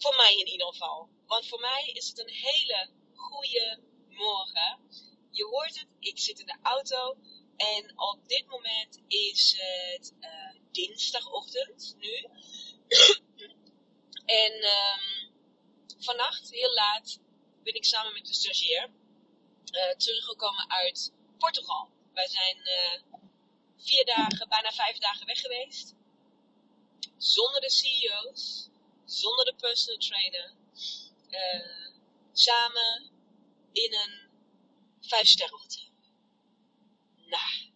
Voor mij in ieder geval. Want voor mij is het een hele goede morgen. Je hoort het, ik zit in de auto. En op dit moment is het uh, dinsdagochtend nu. en um, vannacht, heel laat, ben ik samen met de stagiair uh, teruggekomen uit Portugal. Wij zijn uh, vier dagen, bijna vijf dagen weg geweest. Zonder de CEO's, zonder de personal trainer. Uh, samen in een vijfsterren hotel. Nou,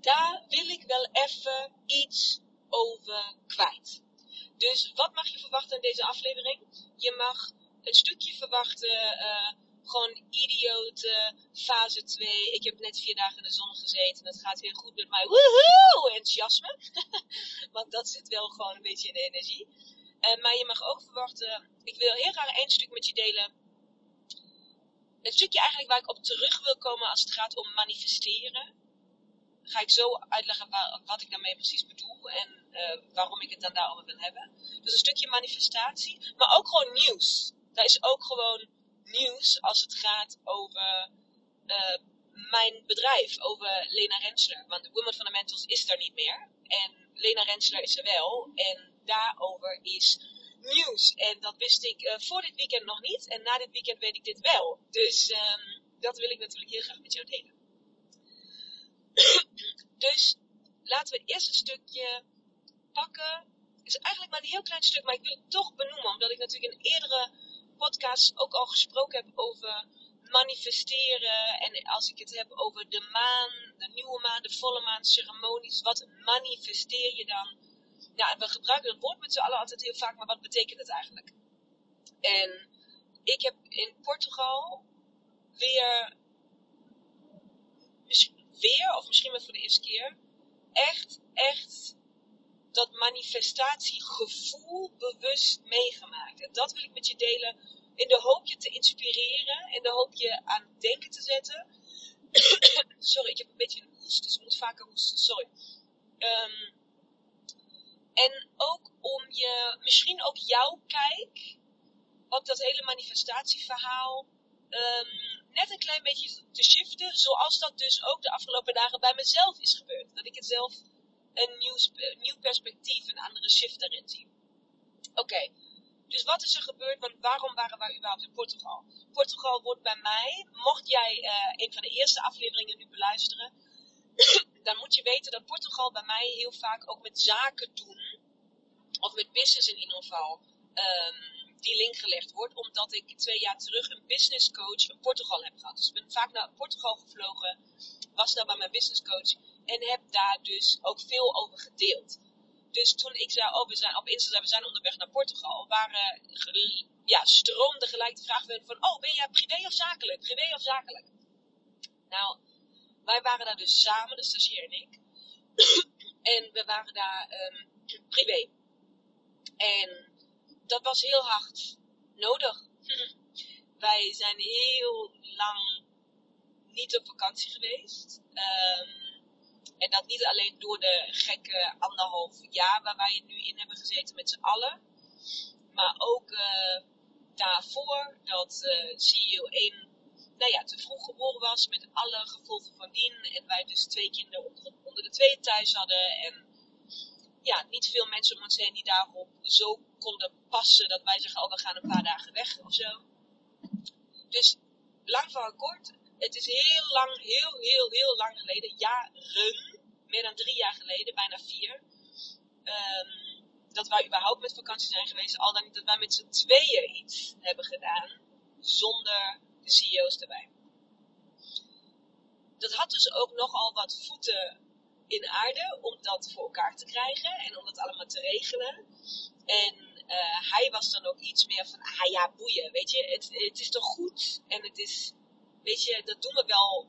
daar wil ik wel even iets over kwijt. Dus wat mag je verwachten in deze aflevering? Je mag een stukje verwachten, uh, gewoon idiote fase 2. Ik heb net vier dagen in de zon gezeten. Het gaat heel goed met mij. Woehoe! Enthousiasme. Want dat zit wel gewoon een beetje in de energie. Uh, maar je mag ook verwachten. Ik wil heel graag één stuk met je delen. Een stukje eigenlijk waar ik op terug wil komen als het gaat om manifesteren. Ga ik zo uitleggen wat ik daarmee precies bedoel en uh, waarom ik het dan daarover wil hebben. Dus een stukje manifestatie, maar ook gewoon nieuws. Daar is ook gewoon nieuws als het gaat over uh, mijn bedrijf, over Lena Rensler. Want de Women Fundamentals is er niet meer. En Lena Rensler is er wel. En daarover is nieuws. En dat wist ik uh, voor dit weekend nog niet. En na dit weekend weet ik dit wel. Dus um, dat wil ik natuurlijk heel graag met jou delen. dus laten we eerst een stukje pakken. Het is eigenlijk maar een heel klein stuk, maar ik wil het toch benoemen. Omdat ik natuurlijk in eerdere podcasts ook al gesproken heb over manifesteren. En als ik het heb over de maan, de nieuwe maan, de volle maan, ceremonies. Wat manifesteer je dan? Ja, we gebruiken het woord met z'n allen altijd heel vaak, maar wat betekent het eigenlijk? En ik heb in Portugal weer, weer, of misschien wel voor de eerste keer, echt, echt dat manifestatiegevoel bewust meegemaakt. En dat wil ik met je delen in de hoop je te inspireren, in de hoop je aan het denken te zetten. sorry, ik heb een beetje een hoest, dus ik moet vaker hoesten, sorry. Um, en ook om je, misschien ook jouw kijk op dat hele manifestatieverhaal um, net een klein beetje te shiften. Zoals dat dus ook de afgelopen dagen bij mezelf is gebeurd. Dat ik het zelf een nieuw, nieuw perspectief, een andere shift daarin zie. Oké, dus wat is er gebeurd? Want waarom waren wij überhaupt in Portugal? Portugal wordt bij mij, mocht jij uh, een van de eerste afleveringen nu beluisteren, dan moet je weten dat Portugal bij mij heel vaak ook met zaken doen, of met business in ieder geval, um, die link gelegd wordt, omdat ik twee jaar terug een business coach in Portugal heb gehad. Dus ik ben vaak naar Portugal gevlogen, was daar bij mijn business coach en heb daar dus ook veel over gedeeld. Dus toen ik zei, oh, we zijn op Instagram, we zijn onderweg naar Portugal, waren, ja, stroomde gelijk de vraag van, oh, ben jij privé of zakelijk? Privé of zakelijk? Nou, wij waren daar dus samen, de stagiair en ik. en we waren daar um, privé. En dat was heel hard nodig. wij zijn heel lang niet op vakantie geweest. Um, en dat niet alleen door de gekke anderhalf jaar waar wij nu in hebben gezeten met z'n allen. Maar ook uh, daarvoor dat uh, CEO 1 nou ja, te vroeg geboren was met alle gevolgen van dien. En wij dus twee kinderen onder, onder de twee thuis hadden. En ja, niet veel mensen om ons heen die daarop zo konden passen dat wij zeggen, oh we gaan een paar dagen weg of zo. Dus lang van kort, het is heel lang, heel, heel, heel lang geleden, jaren, meer dan drie jaar geleden, bijna vier, ehm, dat wij überhaupt met vakantie zijn geweest, al dan niet dat wij met z'n tweeën iets hebben gedaan, zonder de CEO's erbij. Dat had dus ook nogal wat voeten in aarde om dat voor elkaar te krijgen en om dat allemaal te regelen. En uh, hij was dan ook iets meer van, ah ja, boeien, weet je, het, het is toch goed en het is, weet je, dat doen we wel,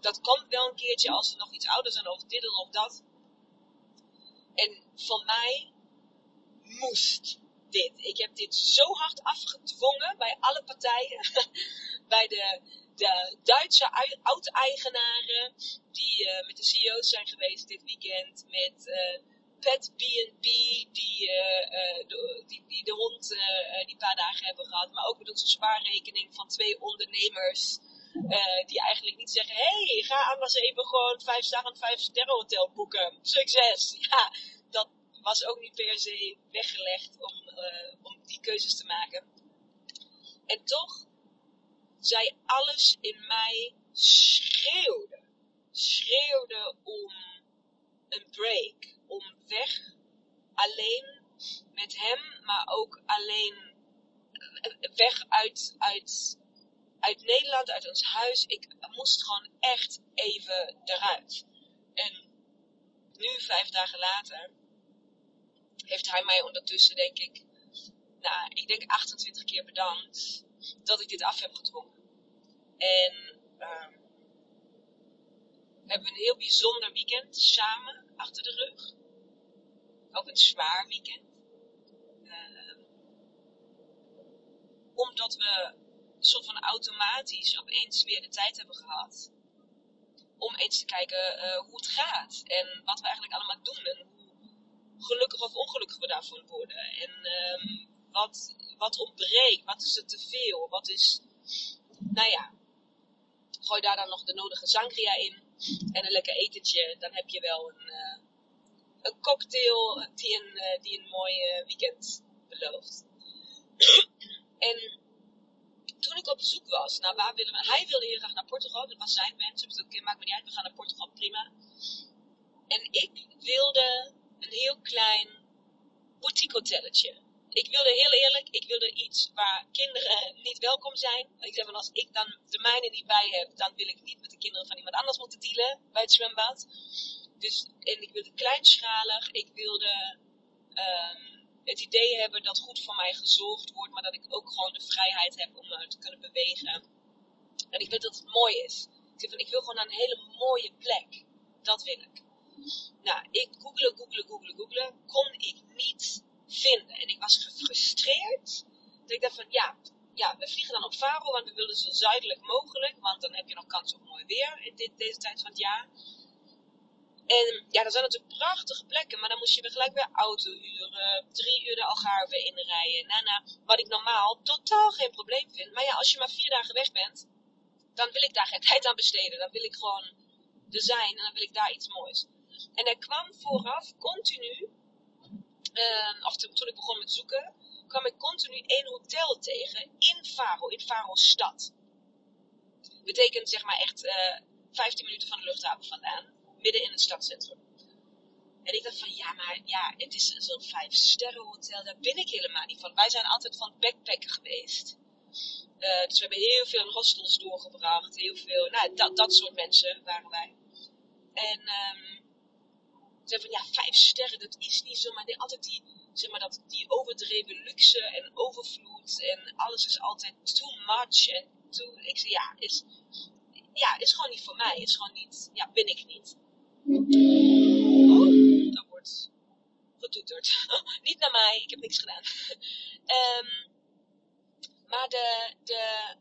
dat komt wel een keertje als we nog iets ouder zijn of dit of dat. En van mij moest dit. Ik heb dit zo hard afgedwongen bij alle partijen. bij de, de Duitse oud-eigenaren die uh, met de CEO's zijn geweest dit weekend. Met uh, Pet B&B die, uh, de, die, die, de hond die paar dagen hebben gehad. Maar ook met onze spaarrekening van twee ondernemers. die eigenlijk niet zeggen, hey, ga anders even gewoon vijf sterren vijf sterren hotel boeken. Succes! Ja, dat was ook niet per se weggelegd om, om die keuzes te maken. En toch zij alles in mij schreeuwde. Schreeuwde om een break, om weg, alleen met hem, maar ook alleen eh, weg uit, uit, uit Nederland, uit ons huis. Ik moest gewoon echt even eruit. En nu, vijf dagen later, heeft hij mij ondertussen, denk ik, nou, ik denk 28 keer bedankt dat ik dit af heb gedwongen. En uh, we hebben een heel bijzonder weekend samen achter de rug. Ook een zwaar weekend. Uh, omdat we soort van automatisch opeens weer de tijd hebben gehad. Om eens te kijken uh, hoe het gaat. En wat we eigenlijk allemaal doen. En hoe gelukkig of ongelukkig we daarvan worden. En um, wat, wat ontbreekt. Wat is er te veel. Wat is, nou ja, gooi daar dan nog de nodige sangria in en een lekker etentje. Dan heb je wel een, uh, een cocktail die een, uh, die een mooi uh, weekend belooft. en toen ik op bezoek was, nou waar willen we, hij wilde heel graag naar Portugal, dat was zijn wens. Ik oké, maakt me niet uit, we gaan naar Portugal, prima. En ik wilde een heel klein boutique hotelletje ik wilde heel eerlijk, ik wilde iets waar kinderen niet welkom zijn. Ik zeg van als ik dan de mijne niet bij heb, dan wil ik niet met de kinderen van iemand anders moeten dealen bij het zwembad. Dus, en ik wilde kleinschalig, ik wilde um, het idee hebben dat goed voor mij gezorgd wordt, maar dat ik ook gewoon de vrijheid heb om me te kunnen bewegen. En ik wil dat het mooi is. Ik, zeg van, ik wil gewoon naar een hele mooie plek. Dat wil ik. Nou, ik googelen, googelen, googelen, googelen. Kon ik niet vinden. En ik was gefrustreerd. Dat ik dacht van, ja, ja, we vliegen dan op Faro, want we willen zo zuidelijk mogelijk. Want dan heb je nog kans op mooi weer in dit, deze tijd van het jaar. En ja, er zijn natuurlijk prachtige plekken, maar dan moest je weer gelijk weer auto huren, drie uur de Algarve inrijden. Nou, nou, wat ik normaal totaal geen probleem vind. Maar ja, als je maar vier dagen weg bent, dan wil ik daar geen tijd aan besteden. Dan wil ik gewoon er zijn en dan wil ik daar iets moois. En er kwam vooraf continu uh, of toen ik begon met zoeken, kwam ik continu één hotel tegen in Faro, in Faro stad. Betekent zeg maar echt uh, eh, 15 minuten van de luchthaven vandaan, midden in het stadscentrum. En ik dacht van, ja, maar ja, het is zo'n vijf sterren hotel, daar ben ik helemaal niet van. Wij zijn altijd van backpacken geweest. Uh, dus we hebben heel veel hostels doorgebracht, heel veel, nou, dat, dat soort mensen waren wij. En um, zei van ja, vijf sterren, dat is niet zo. Maar altijd die, zeg maar, dat, die overdreven luxe en overvloed en alles is altijd too much en too. Ik zei ja, is, ja, is gewoon niet voor mij. Is gewoon niet, ja, ben ik niet. Oh, dat wordt getoeterd. niet naar mij, ik heb niks gedaan. um, maar de, de,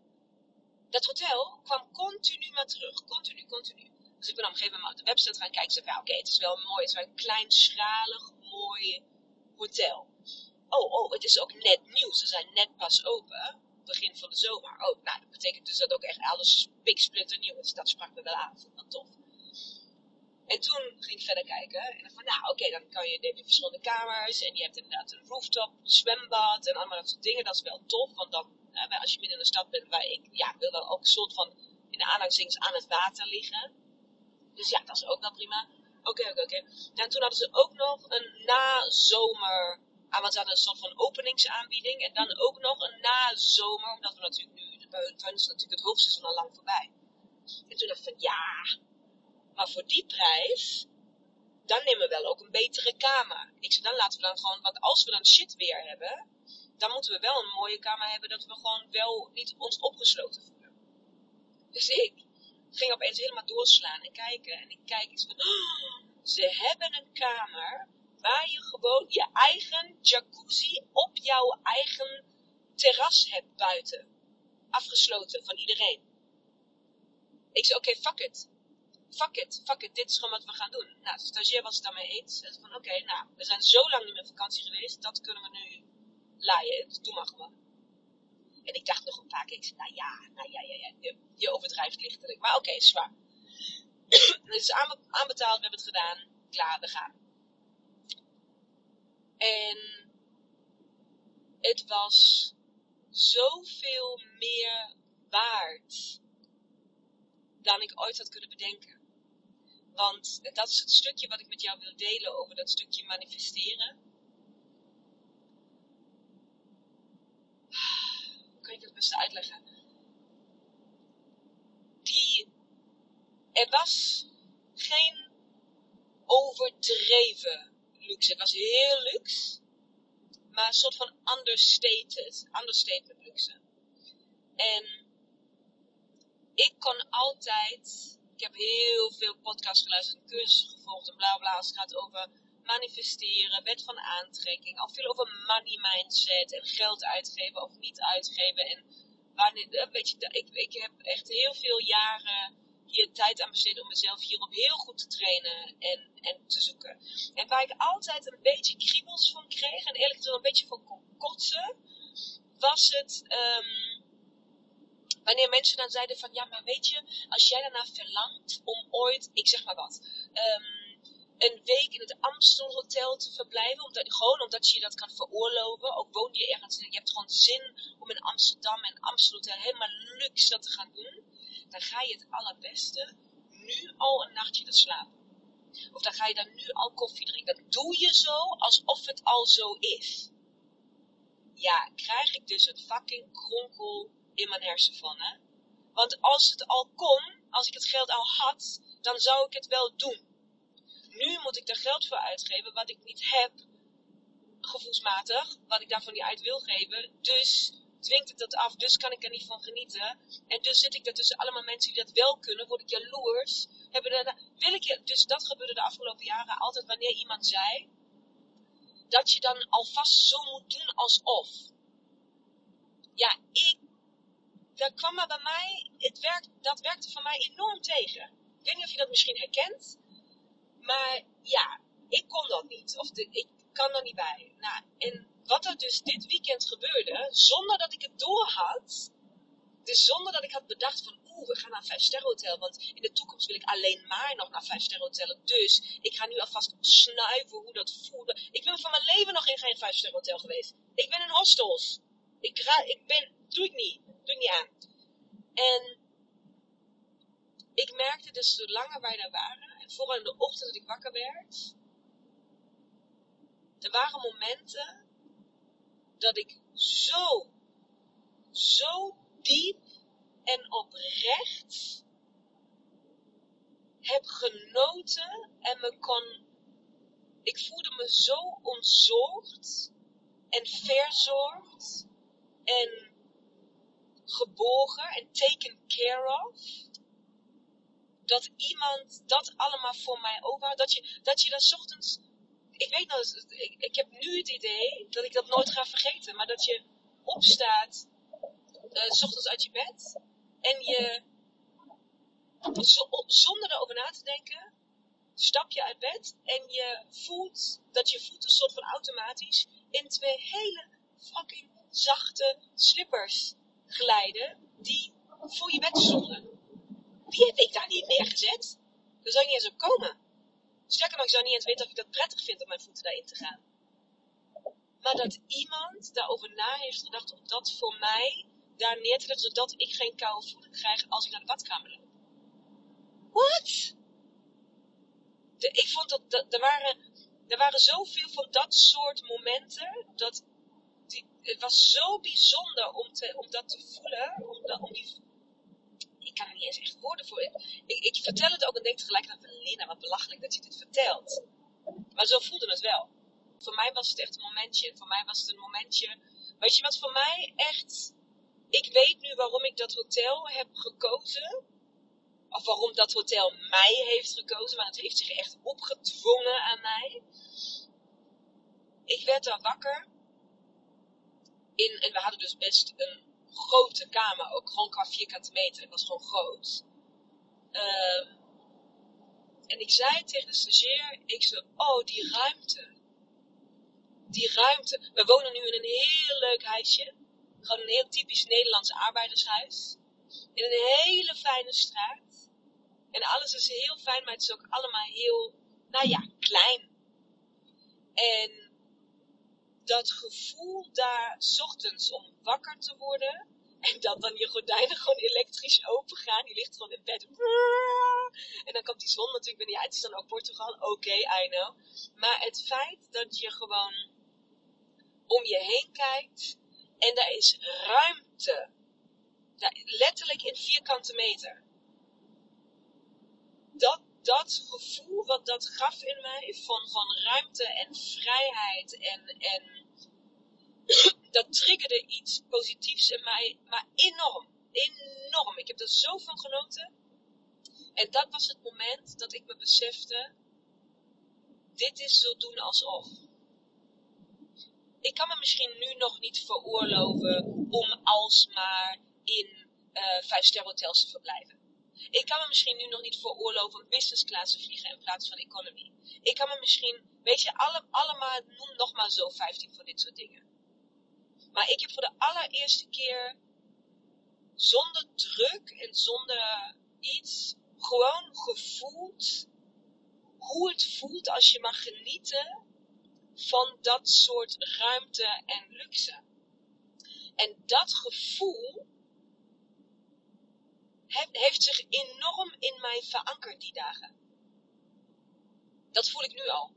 dat hotel kwam continu maar terug. Continu, continu. Dus ik ben op een gegeven moment op de website gaan kijken. Ik zei, oké, het is wel mooi. Het is wel een kleinschalig, mooi hotel. Oh, oh, het is ook net nieuw. Ze zijn net pas open. Begin van de zomer. Oh, nou, dat betekent dus dat ook echt alles piksplinter nieuw is. Dat sprak me wel aan. Vond dat tof. En toen ging ik verder kijken. En dan van, nou oké, dan kan je, heb je verschillende kamers. En je hebt inderdaad een rooftop, zwembad en allemaal dat soort dingen. Dat is wel tof. Want dan, eh, als je midden in een stad bent waar ik, ja, wil dan ook een soort van, in de aanhalingstekens aan het water liggen. Dus ja, dat is ook wel prima. Oké, oké, oké. En toen hadden ze ook nog een nazomer, ah, want ze hadden een soort van openingsaanbieding. En dan ook nog een nazomer, omdat we natuurlijk nu, bij hun is natuurlijk het hoofdseizoen al lang voorbij. En toen dacht ik van, ja, maar voor die prijs, dan nemen we wel ook een betere kamer. Ik zei, dan laten we dan gewoon, want als we dan shit weer hebben, dan moeten we wel een mooie kamer hebben dat we gewoon wel niet ons opgesloten voelen. Dus ik ging opeens helemaal doorslaan en kijken. En ik kijk eens van, oh, ze hebben een kamer waar je gewoon je eigen jacuzzi op jouw eigen terras hebt buiten. Afgesloten van iedereen. Ik zei, oké, fuck it fuck it, fuck it, dit is gewoon wat we gaan doen. Nou, de stagiair was het daarmee eens. En van, oké, nou, we zijn zo lang niet meer vakantie geweest, dat kunnen we nu laaien. Dus doe maar gewoon. En ik dacht nog een paar keer, nou ja, nou ja, ja, ja, je, je overdrijft lichtelijk. Maar oké, okay, zwaar. het is aanbetaald, we hebben het gedaan, klaar, we gaan. En het was zoveel meer waard dan ik ooit had kunnen bedenken. Want dat is het stukje wat ik met jou wil delen over dat stukje manifesteren. Beste uitleggen? Die, er was geen overdreven luxe. Het was heel luxe, maar een soort van understated, understatement luxe. En ik kon altijd ik heb heel veel podcasts geluisterd en cursussen gevolgd en bla bla. Het gaat over manifesteren, wet van aantrekking. Al veel over money mindset en geld uitgeven of niet uitgeven. En wanneer, eh, weet je, ik, ik heb echt heel veel jaren hier tijd aan besteed om mezelf hierop heel goed te trainen en, en te zoeken. En waar ik altijd een beetje kriebels van kreeg en eerlijk gezegd een beetje van kon kotsen, was het. Um, Wanneer mensen dan zeiden van, ja, maar weet je, als jij daarna verlangt om ooit, ik zeg maar wat, um, een week in het Amstel Hotel te verblijven, omdat, gewoon omdat je dat kan veroorloven, ook woon je ergens, je hebt gewoon zin om in Amsterdam en Amstel Hotel helemaal luxe dat te gaan doen, dan ga je het allerbeste nu al een nachtje te slapen. Of dan ga je dan nu al koffie drinken. Dat doe je zo alsof het al zo is. Ja, krijg ik dus een fucking kronkel in mijn hersenvannen. Want als het al kon, als ik het geld al had, dan zou ik het wel doen. Nu moet ik er geld voor uitgeven wat ik niet heb, gevoelsmatig, wat ik daarvan niet uit wil geven. Dus dwingt het dat af, dus kan ik er niet van genieten. En dus zit ik er tussen allemaal mensen die dat wel kunnen, word ik jaloers. Hebben er, wil ik dus dat gebeurde de afgelopen jaren altijd wanneer iemand zei dat je dan alvast zo moet doen alsof. Ja, ik dat kwam maar bij mij, het werkt, dat werkte voor mij enorm tegen. Ik weet niet of je dat misschien herkent, maar ja, ik kon dat niet. Of de, ik kan er niet bij. Nou, en wat er dus dit weekend gebeurde, zonder dat ik het door had, dus zonder dat ik had bedacht van, oeh, we gaan naar een 5 sterren hotel, want in de toekomst wil ik alleen maar nog naar 5 sterren hotellen. Dus ik ga nu alvast snuiven hoe dat voelde. Ik ben van mijn leven nog in geen 5 sterren hotel geweest. Ik ben in hostels. Ik, ga, ik ben, doe ik niet doe niet aan. En ik merkte dus hoe langer wij daar waren, vooral in de ochtend dat ik wakker werd, er waren momenten dat ik zo, zo diep en oprecht heb genoten en me kon, ik voelde me zo ontzorgd en verzorgd en geborgen en taken care of. Dat iemand dat allemaal voor mij over Dat je, dat je dan ochtends. Ik weet nog, ik, ik heb nu het idee dat ik dat nooit ga vergeten. Maar dat je opstaat, uh, s ochtends uit je bed. En je, zonder erover na te denken, stap je uit bed. En je voelt dat je voeten soort van automatisch in twee hele fucking zachte slippers glijden die voor je bed stonden. Die heb ik daar niet neergezet. Daar zou je niet eens op komen. Sterker nog, ik zou niet eens weten of ik dat prettig vind om mijn voeten daarin te gaan. Maar dat iemand daarover na heeft gedacht om dat voor mij daar neer te leggen, zodat ik geen koude voeten krijg als ik naar de badkamer loop. What? Ik vond dat, dat er, waren, er waren zoveel van dat soort momenten, dat die, het was zo bijzonder om, te, om dat te voelen, om, om die, ik kan er niet eens echt woorden voor. Ik, ik vertel het ook en denk tegelijkertijd van Lena, wat belachelijk dat je dit vertelt. Maar zo voelde het wel. Voor mij was het echt een momentje. Voor mij was het een momentje. Weet je wat voor mij echt. Ik weet nu waarom ik dat hotel heb gekozen. Of waarom dat hotel mij heeft gekozen. Maar het heeft zich echt opgedwongen aan mij. Ik werd daar wakker. In, en we hadden dus best een grote kamer. Ook gewoon qua vierkante meter. Het was gewoon groot. Uh, en ik zei tegen de stagiair. Ik zei, oh die ruimte die ruimte. We wonen nu in een heel leuk huisje. Gewoon een heel typisch Nederlands arbeidershuis. In een hele fijne straat. En alles is heel fijn, maar het is ook allemaal heel, nou ja, klein. En dat gevoel daar, s ochtends om wakker te worden. En dat dan je gordijnen gewoon elektrisch open gaan. Je ligt gewoon in bed. En dan komt die zon natuurlijk binnen. Ja, het is dan ook Portugal. Oké, I know. Maar het feit dat je gewoon om je heen kijkt en daar is ruimte. letterlijk in vierkante meter. Dat, dat gevoel wat dat gaf in mij van, van ruimte en vrijheid en, en dat triggerde iets positiefs in mij, maar enorm, enorm. Ik heb er zo van genoten. En dat was het moment dat ik me besefte, dit is zo doen alsof ik kan me misschien nu nog niet veroorloven om alsmaar in uh, vijf hotels te verblijven. Ik kan me misschien nu nog niet veroorloven om business class te vliegen in plaats van economy. Ik kan me misschien, weet je, alle, allemaal, noem nog maar zo 15 van dit soort dingen. Maar ik heb voor de allereerste keer zonder druk en zonder iets gewoon gevoeld hoe het voelt als je mag genieten van dat soort ruimte en luxe. En dat gevoel heeft zich enorm in mij verankerd die dagen. Dat voel ik nu al.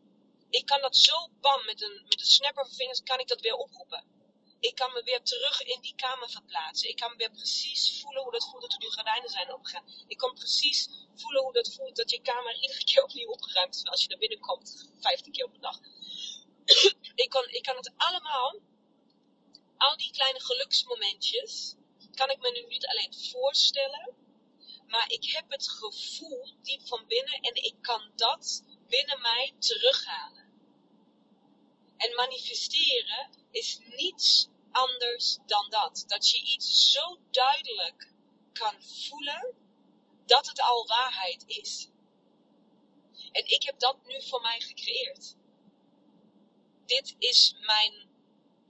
Ik kan dat zo bam met een, met een snapper van vingers, kan ik dat weer oproepen. Ik kan me weer terug in die kamer verplaatsen. Ik kan weer precies voelen hoe dat voelt dat die gordijnen zijn opgegaan. Ik kan precies voelen hoe dat voelt dat je kamer iedere keer opnieuw opgeruimd is als je er binnenkomt, 15 keer op een dag ik, kan, ik kan het allemaal, al die kleine geluksmomentjes, kan ik me nu niet alleen voorstellen, maar ik heb het gevoel diep van binnen en ik kan dat binnen mij terughalen. En manifesteren is niets anders dan dat. Dat je iets zo duidelijk kan voelen dat het al waarheid is. En ik heb dat nu voor mij gecreëerd dit is mijn,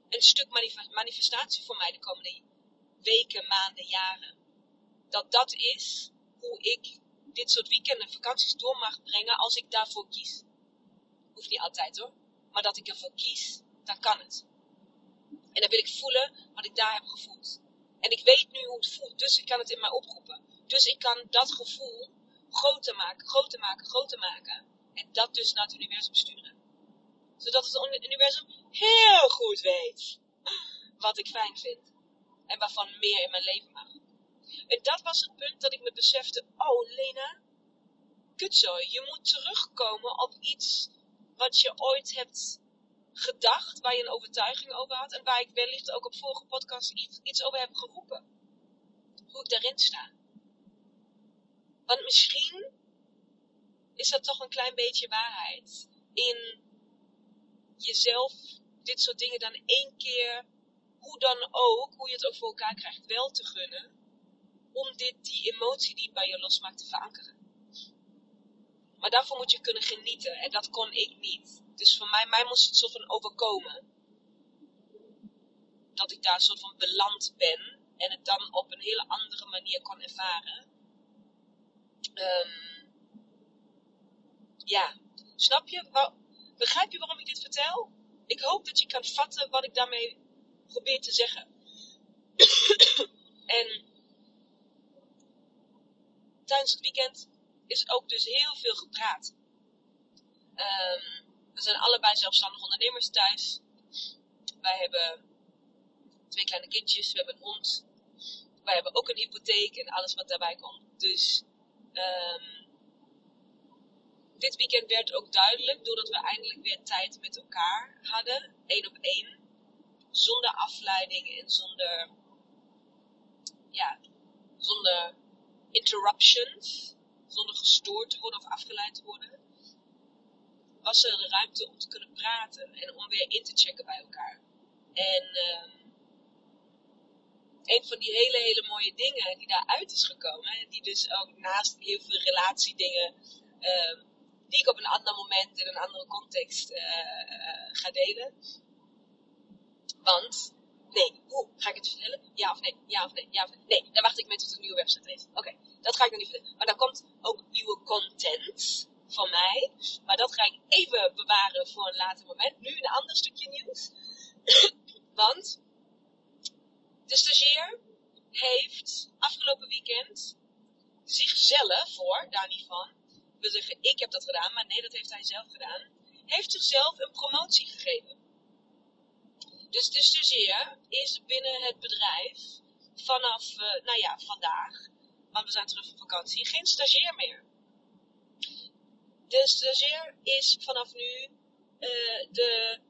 een stuk manifestatie voor mij de komende weken, maanden, jaren. Dat dat is hoe ik dit soort weekenden en vakanties door mag brengen als ik daarvoor kies. Hoeft niet altijd hoor. Maar dat ik ervoor kies, dan kan het. En dan wil ik voelen wat ik daar heb gevoeld. En ik weet nu hoe het voelt, dus ik kan het in mij oproepen. Dus ik kan dat gevoel groter maken, groter maken, groter maken. En dat dus naar het universum sturen zodat het universum heel goed weet wat ik fijn vind. En waarvan meer in mijn leven mag. En dat was het punt dat ik me besefte, oh Lena, kutzo, je moet terugkomen op iets wat je ooit hebt gedacht, waar je een overtuiging over had en waar ik wellicht ook op vorige podcast iets, iets over heb geroepen. Hoe ik daarin sta. Want misschien is dat toch een klein beetje waarheid in jezelf dit soort dingen dan één keer, hoe dan ook, hoe je het ook voor elkaar krijgt, wel te gunnen. Om dit, die emotie die bij je losmaakt te verankeren. Maar daarvoor moet je kunnen genieten. En dat kon ik niet. Dus voor mij, mij moest het soort van overkomen. Dat ik daar soort van beland ben. En het dan op een hele andere manier kon ervaren. Um, ja, Snap je? Begrijp je waarom ik dit vertel? Ik hoop dat je kan vatten wat ik daarmee probeer te zeggen. en tijdens het weekend is ook dus heel veel gepraat. Ehm, we zijn allebei zelfstandig ondernemers thuis. Wij hebben twee kleine kindjes, we hebben een hond. Wij hebben ook een hypotheek en alles wat daarbij komt. Dus ehm, dit weekend werd ook duidelijk, doordat we eindelijk weer tijd met elkaar hadden, één op één, zonder afleiding en zonder, ja, zonder interruptions, zonder gestoord te worden of afgeleid te worden, was er ruimte om te kunnen praten en om weer in te checken bij elkaar. En ehm, een van die hele, hele mooie dingen die daaruit is gekomen, die dus ook naast heel veel relatiedingen, ehm, die ik op een ander moment in een andere context eh, eh, ga delen. Want, nee, hoe ga ik het vertellen? Ja of nee? Ja of nee? Ja of nee? Nee, daar wacht ik mee tot een nieuwe website is. Oké, dat ga ik nog niet vertellen. Maar dan komt ook nieuwe content van mij. Maar dat ga ik even bewaren voor een later moment. Nu een ander stukje nieuws. Want de stagiair heeft afgelopen weekend zichzelf voor, daar niet van, wil zeggen ik heb dat gedaan, maar nee, dat heeft hij zelf gedaan, heeft zichzelf een promotie gegeven. Dus de stagiair is binnen het bedrijf vanaf, eh, nou ja, vandaag, want we zijn terug van vakantie, geen stagiair meer. De stagiair is vanaf nu eh, de,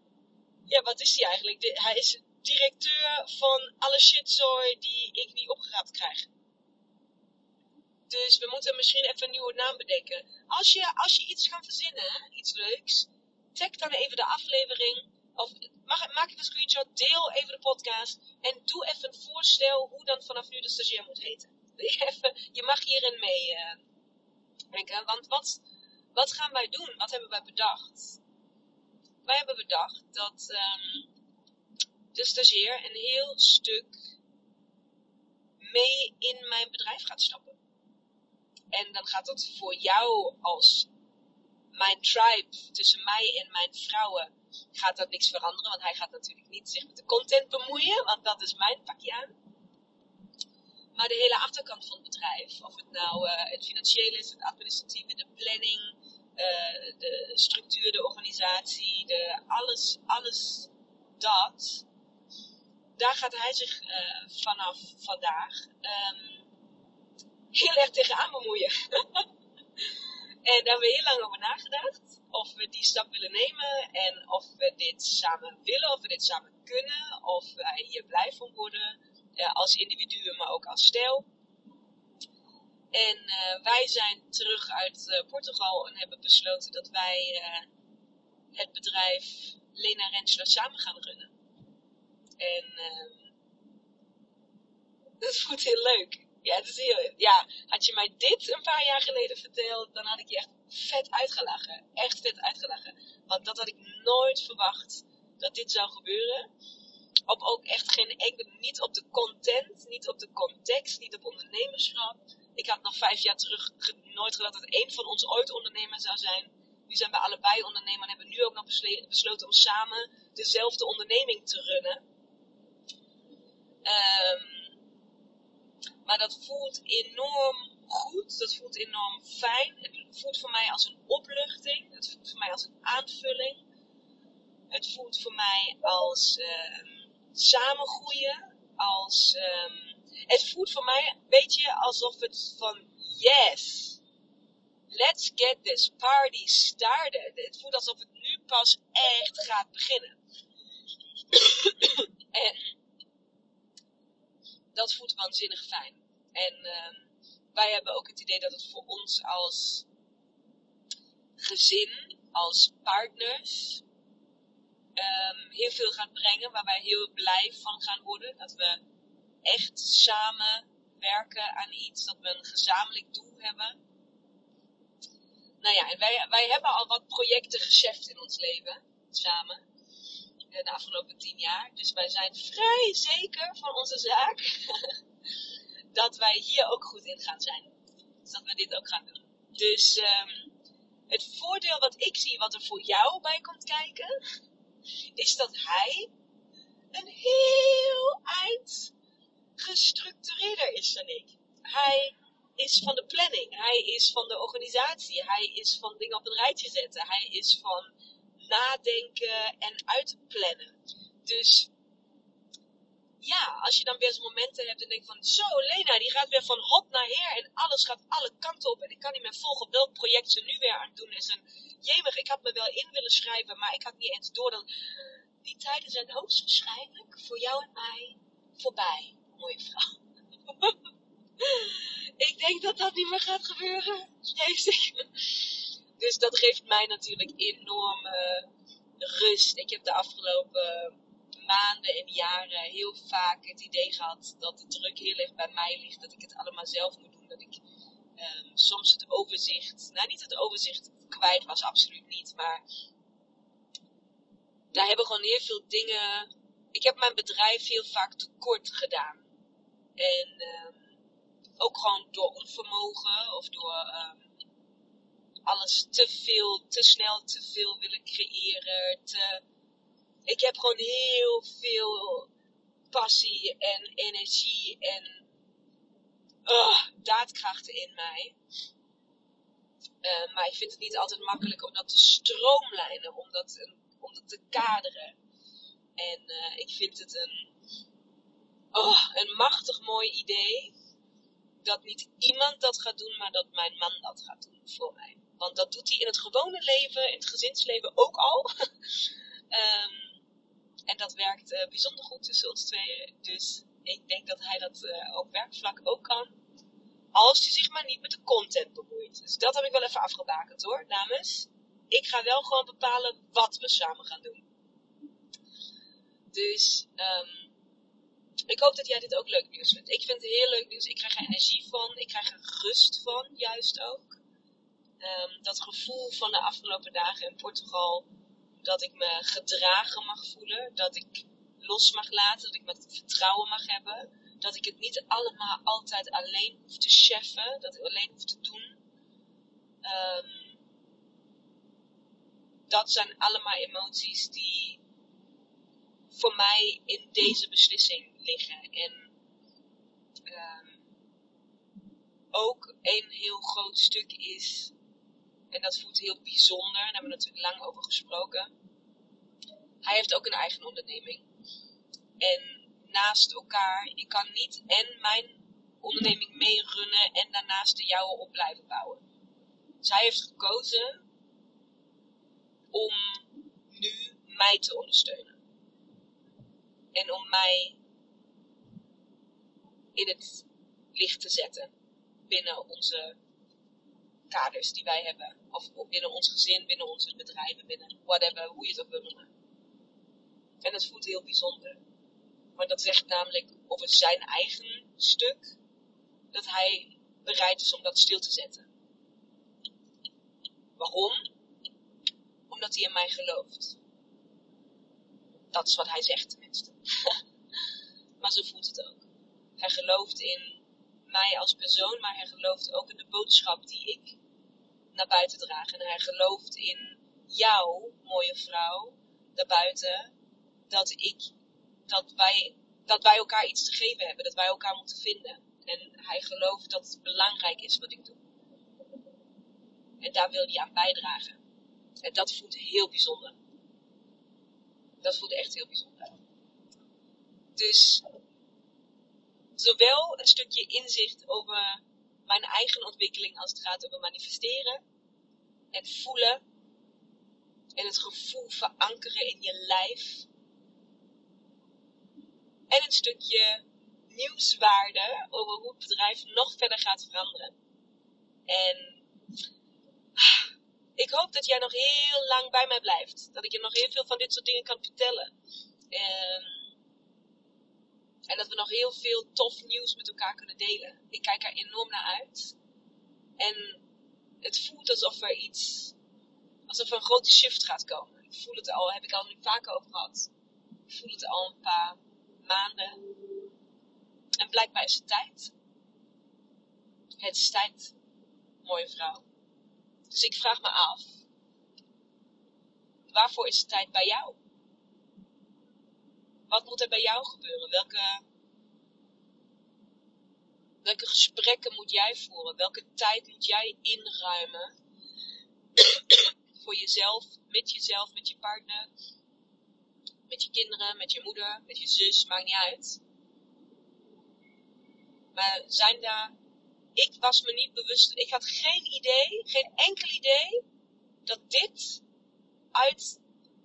ja, wat is hij eigenlijk? Hij is directeur van alle shitzooi die ik niet opgeraapt krijg. Dus we moeten misschien even een nieuwe naam bedenken. Als je, als je iets gaat verzinnen, iets leuks, tag dan even de aflevering. Of maak even een screenshot, deel even de podcast. En doe even een voorstel hoe dan vanaf nu de stagiair moet heten. Even, je mag hierin mee uh, denken. Want wat, wat gaan wij doen? Wat hebben wij bedacht? Wij hebben bedacht dat um, de stagiair een heel stuk mee in mijn bedrijf gaat stappen. En dan gaat dat voor jou als mijn tribe, tussen mij en mijn vrouwen, gaat dat niks veranderen. Want hij gaat natuurlijk niet zich met de content bemoeien, want dat is mijn pakje aan. Maar de hele achterkant van het bedrijf, of het nou uh, het financiële is, het administratieve, de planning, uh, de structuur, de organisatie, de, alles, alles dat, daar gaat hij zich uh, vanaf vandaag um, heel erg tegenaan bemoeien. en daar hebben we heel lang over nagedacht. Of we die stap willen nemen. En of we dit samen willen. Of we dit samen kunnen. Of wij hier blij van worden. Als individuen, maar ook als stijl. En uh, wij zijn terug uit uh, Portugal en hebben besloten dat wij het bedrijf Lena Rensler samen gaan runnen. En ehm, dat voelt heel leuk. Ja, het is heel, ja, had je mij dit een paar jaar geleden verteld, dan had ik je echt vet uitgelachen. Echt vet uitgelachen. Want dat had ik nooit verwacht dat dit zou gebeuren. Op ook echt geen enkele, niet op de content, niet op de context, niet op ondernemerschap. Ik had nog vijf jaar terug nooit gedacht dat één van ons ooit ondernemer zou zijn. Nu zijn we allebei ondernemer en hebben nu ook nog besloten om samen dezelfde onderneming te runnen. Um, maar dat voelt enorm goed. Dat voelt enorm fijn. Het voelt voor mij als een opluchting. Het voelt voor mij als een aanvulling. Het voelt voor mij als uh, samengroeien. Als, um, het voelt voor mij, weet je, alsof het van yes. Let's get this party started. Het voelt alsof het nu pas echt gaat beginnen. en dat voelt waanzinnig fijn. En uh, wij hebben ook het idee dat het voor ons als gezin, als partners, um, heel veel gaat brengen. Waar wij heel blij van gaan worden. Dat we echt samen werken aan iets. Dat we een gezamenlijk doel hebben. Nou ja, en wij, wij hebben al wat projecten gescheft in ons leven. Samen de afgelopen tien jaar. Dus wij zijn vrij zeker van onze zaak dat wij hier ook goed in gaan zijn. Dus dat we dit ook gaan doen. Dus um, Het voordeel wat ik zie, wat er voor jou bij komt kijken, is dat hij een heel eind gestructureerder is dan ik. Hij is van de planning, hij is van de organisatie, hij is van dingen op een rijtje zetten, hij is van nadenken en uitplannen. Dus ja, als je dan weer eens momenten hebt en denkt van, zo Lena, die gaat weer van hot naar her en alles gaat alle kanten op en ik kan niet meer volgen welk project ze nu weer aan het doen is. En jemig, ik had me wel in willen schrijven, maar ik had niet eens door dat die tijden zijn hoogstwaarschijnlijk voor jou en mij voorbij, mooie vrouw. ik denk dat dat niet meer gaat gebeuren, ik. Dus dat geeft mij natuurlijk enorme rust. Ik heb de afgelopen maanden en jaren heel vaak het idee gehad dat de druk heel erg bij mij ligt. Dat ik het allemaal zelf moet doen. Dat ik um, soms het overzicht, nou niet het overzicht kwijt was, absoluut niet. Maar daar hebben gewoon heel veel dingen. Ik heb mijn bedrijf heel vaak tekort gedaan. En um, ook gewoon door onvermogen of door um, alles te veel, te snel te veel willen creëren. Te, ik heb gewoon heel veel passie en energie en uh, daadkrachten in mij. Uh, maar ik vind het niet altijd makkelijk om dat te stroomlijnen, om dat, om dat te kaderen. En uh, ik vind het een, oh, een machtig mooi idee. Dat niet iemand dat gaat doen, maar dat mijn man dat gaat doen voor mij. Want dat doet hij in het gewone leven, in het gezinsleven ook al. um, En dat werkt uh, bijzonder goed tussen ons tweeën. Dus ik denk dat hij dat uh, op werkvlak ook kan. Als hij zich maar niet met de content bemoeit. Dus dat heb ik wel even afgebakend hoor, dames. Ik ga wel gewoon bepalen wat we samen gaan doen. Dus um, ik hoop dat jij dit ook leuk nieuws vindt. Ik vind het heel leuk nieuws. Ik krijg er energie van. Ik krijg er rust van, juist ook. Um, dat gevoel van de afgelopen dagen in Portugal dat ik me gedragen mag voelen, dat ik los mag laten, dat ik met vertrouwen mag hebben, dat ik het niet allemaal altijd alleen hoef te cheffen, dat ik alleen hoef te doen. Um, dat zijn allemaal emoties die voor mij in deze beslissing liggen. En um, ook een heel groot stuk is en dat voelt heel bijzonder. Daar hebben we natuurlijk lang over gesproken. Hij heeft ook een eigen onderneming. En naast elkaar, ik kan niet en mijn onderneming meerunnen en daarnaast de jouwe op blijven bouwen. Zij heeft gekozen om nu mij te ondersteunen. En om mij in het licht te zetten binnen onze kaders die wij hebben. Of binnen ons gezin, binnen onze bedrijven, binnen whatever, hoe je het ook wil noemen. En dat voelt heel bijzonder. Maar dat zegt namelijk over zijn eigen stuk, dat hij bereid is om dat stil te zetten. Waarom? Omdat hij in mij gelooft. Dat is wat hij zegt tenminste. maar zo voelt het ook. Hij gelooft in mij als persoon, maar hij gelooft ook in de boodschap die ik naar buiten draag. En hij gelooft in jou, mooie vrouw, daarbuiten, dat ik, dat wij, dat wij elkaar iets te geven hebben, dat wij elkaar moeten vinden. En hij gelooft dat het belangrijk is wat ik doe. En daar wil hij aan bijdragen. En dat voelt heel bijzonder. Dat voelt echt heel bijzonder. Dus zowel een stukje inzicht over mijn eigen ontwikkeling als het gaat over manifesteren en voelen en het gevoel verankeren in je lijf. En een stukje nieuwswaarde over hoe het bedrijf nog verder gaat veranderen. En ik hoop dat jij nog heel lang bij mij blijft. Dat ik je nog heel veel van dit soort dingen kan vertellen. Um, en dat we nog heel veel tof nieuws met elkaar kunnen delen. Ik kijk er enorm naar uit. En het voelt alsof er iets, alsof er een grote shift gaat komen. Ik voel het al, heb ik al nu vaker over gehad. Ik voel het al een paar maanden. En blijkbaar is het tijd. Het is tijd, mooie vrouw. Dus ik vraag me af, waarvoor is het tijd bij jou? Wat moet er bij jou gebeuren? Welke, welke gesprekken moet jij voeren? Welke tijd moet jij inruimen voor jezelf, met jezelf, met je partner, met je kinderen, met je moeder, met je zus, maakt niet uit. Maar zijn daar, ik was me niet bewust, ik had geen idee, geen enkel idee, dat dit uit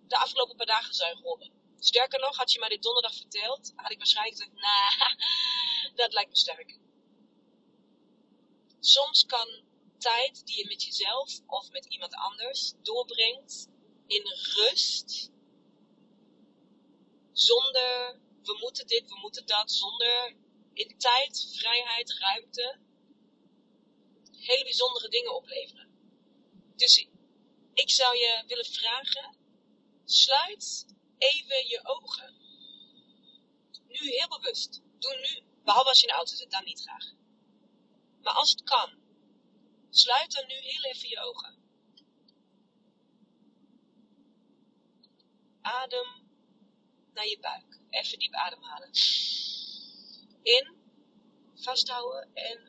de afgelopen paar dagen zou rollen. Sterker nog, had je mij dit donderdag verteld, had ik waarschijnlijk gezegd, nah, dat lijkt me sterk. Soms kan tijd die je met jezelf of met iemand anders doorbrengt in rust, zonder we moeten dit, we moeten dat, zonder in tijd, vrijheid, ruimte, hele bijzondere dingen opleveren. Dus ik zou je willen vragen, sluit even je ogen. Nu heel bewust. Doe nu, behalve als je in de auto zit, dan niet graag. Maar als het kan, sluit dan nu heel even je ogen. Adem naar je buik. Even diep ademhalen. In, vasthouden en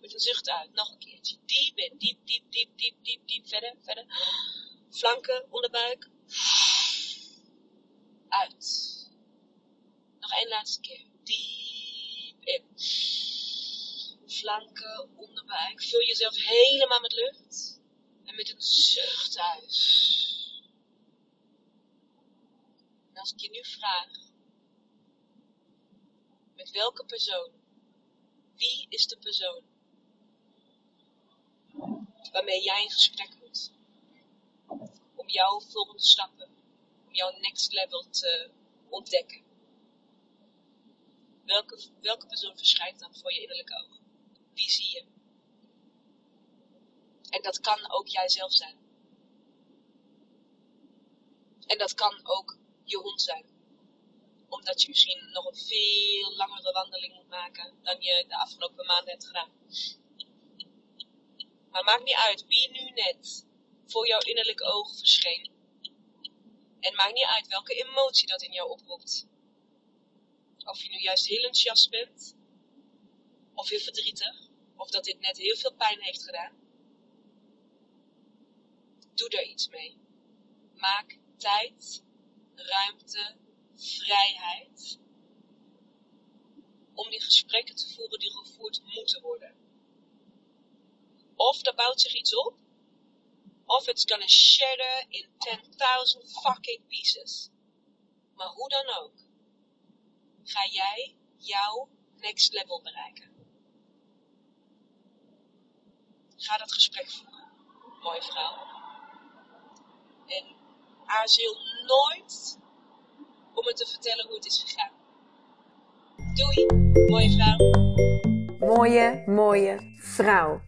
met een zucht uit. Nog een keertje. Diep in, diep, diep, diep, diep, diep, diep. Verder, verder. Flanken, onderbuik. Uit. Nog één laatste keer. Diep in. Flanken, onderbuik. Vul jezelf helemaal met lucht. En met een zucht uit. En als ik je nu vraag. Met welke persoon? Wie is de persoon? Waarmee jij in gesprek moet. Om jouw volgende stappen jouw next level te ontdekken. Welke, welke persoon verschijnt dan voor je innerlijke oog? Wie zie je? En dat kan ook jijzelf zijn. En dat kan ook je hond zijn. Omdat je misschien nog een veel langere wandeling moet maken dan je de afgelopen maanden hebt gedaan. Maar maakt niet uit wie nu net voor jouw innerlijke oog verscheen. En maakt niet uit welke emotie dat in jou oproept. Of je nu juist heel enthousiast bent, of heel verdrietig, of dat dit net heel veel pijn heeft gedaan. Doe er iets mee. Maak tijd, ruimte, vrijheid om die gesprekken te voeren die gevoerd moeten worden. Of er bouwt zich iets op of it's gonna shatter in 10.000 fucking pieces. Maar hoe dan ook, ga jij jouw next level bereiken. Ga dat gesprek voeren, mooie vrouw. En aarzel nooit om me te vertellen hoe het is gegaan. Doei, mooie vrouw. Mooie, mooie vrouw.